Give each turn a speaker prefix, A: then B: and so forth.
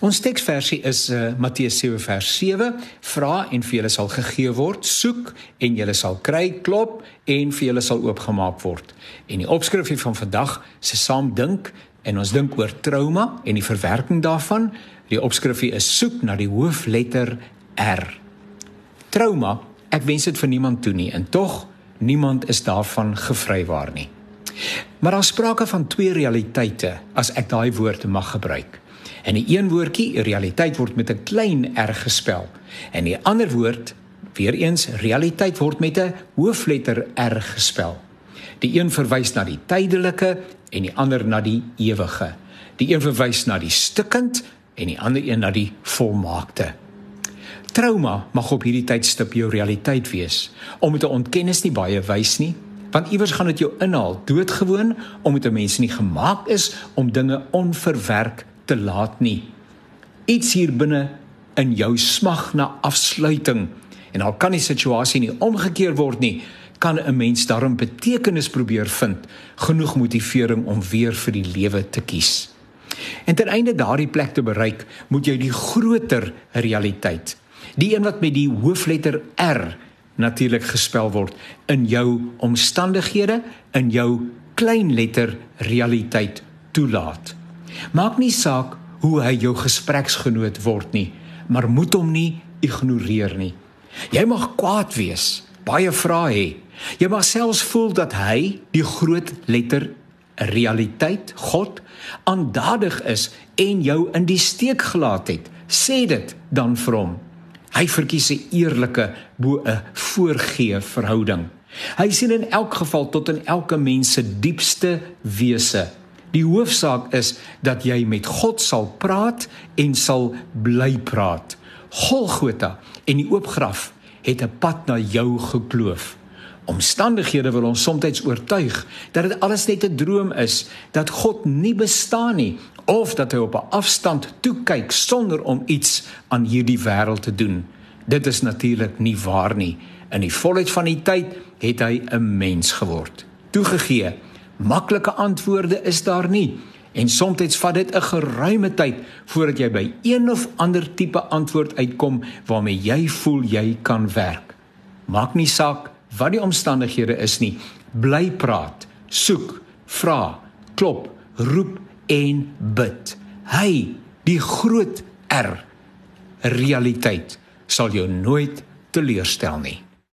A: Ons teksversie is uh, Matteus 7 vers 7: Vra en vir julle sal gegee word, soek en julle sal kry, klop en vir julle sal oopgemaak word. En die opskrifie van vandag se saam dink en ons dink oor trauma en die verwerking daarvan. Die opskrifie is soek na die hoofletter R. Trauma, ek wens dit vir niemand toe nie en tog niemand is daarvan gevrywaar nie. Maar daar sprake van twee realiteite as ek daai woord mag gebruik. En die een woordjie realiteit word met 'n klein r gespel. En die ander woord, weer eens realiteit word met 'n hoofletter r gespel. Die een verwys na die tydelike en die ander na die ewige. Die een verwys na die stukkend en die ander een na die volmaakte. Trauma mag op hierdie tydstip jou realiteit wees. Om dit te ontken is nie baie wys nie, want iewers gaan dit jou inhaal, doodgewoon omdat 'n mens nie gemaak is om dinge onverwerk te laat nie. Iets hier binne in jou smag na afsluiting en al kan die situasie nie omgekeer word nie, kan 'n mens daarin betekenis probeer vind, genoeg motivering om weer vir die lewe te kies. En ten einde daardie plek te bereik, moet jy die groter realiteit, die een wat met die hoofletter R natuurlik gespel word in jou omstandighede, in jou kleinletter realiteit toelaat. Maak nie saak hoe hy jou gespreksgenoot word nie, maar moet hom nie ignoreer nie. Jy mag kwaad wees, baie vrae hê. Jy mag selfs voel dat hy, die groot letter realiteit, God, aandadig is en jou in die steek gelaat het. Sê dit dan vir hom. Hy verkies 'n eerlike bo 'n voorgee verhouding. Hy sien in elk geval tot in elke mens se diepste wese Die hoofsaak is dat jy met God sal praat en sal bly praat. Golgotha en die oop graf het 'n pad na jou gekloof. Omstandighede wil ons soms oortuig dat dit alles net 'n droom is, dat God nie bestaan nie of dat hy op 'n afstand toe kyk sonder om iets aan hierdie wêreld te doen. Dit is natuurlik nie waar nie. In die volheid van die tyd het hy 'n mens geword. Toegegee Maklike antwoorde is daar nie en soms vat dit 'n geruime tyd voordat jy by een of ander tipe antwoord uitkom waarmee jy voel jy kan werk. Maak nie saak wat die omstandighede is nie. Bly praat, soek, vra, klop, roep en bid. Hy, die groot R realiteit sal jou nooit teleurstel nie.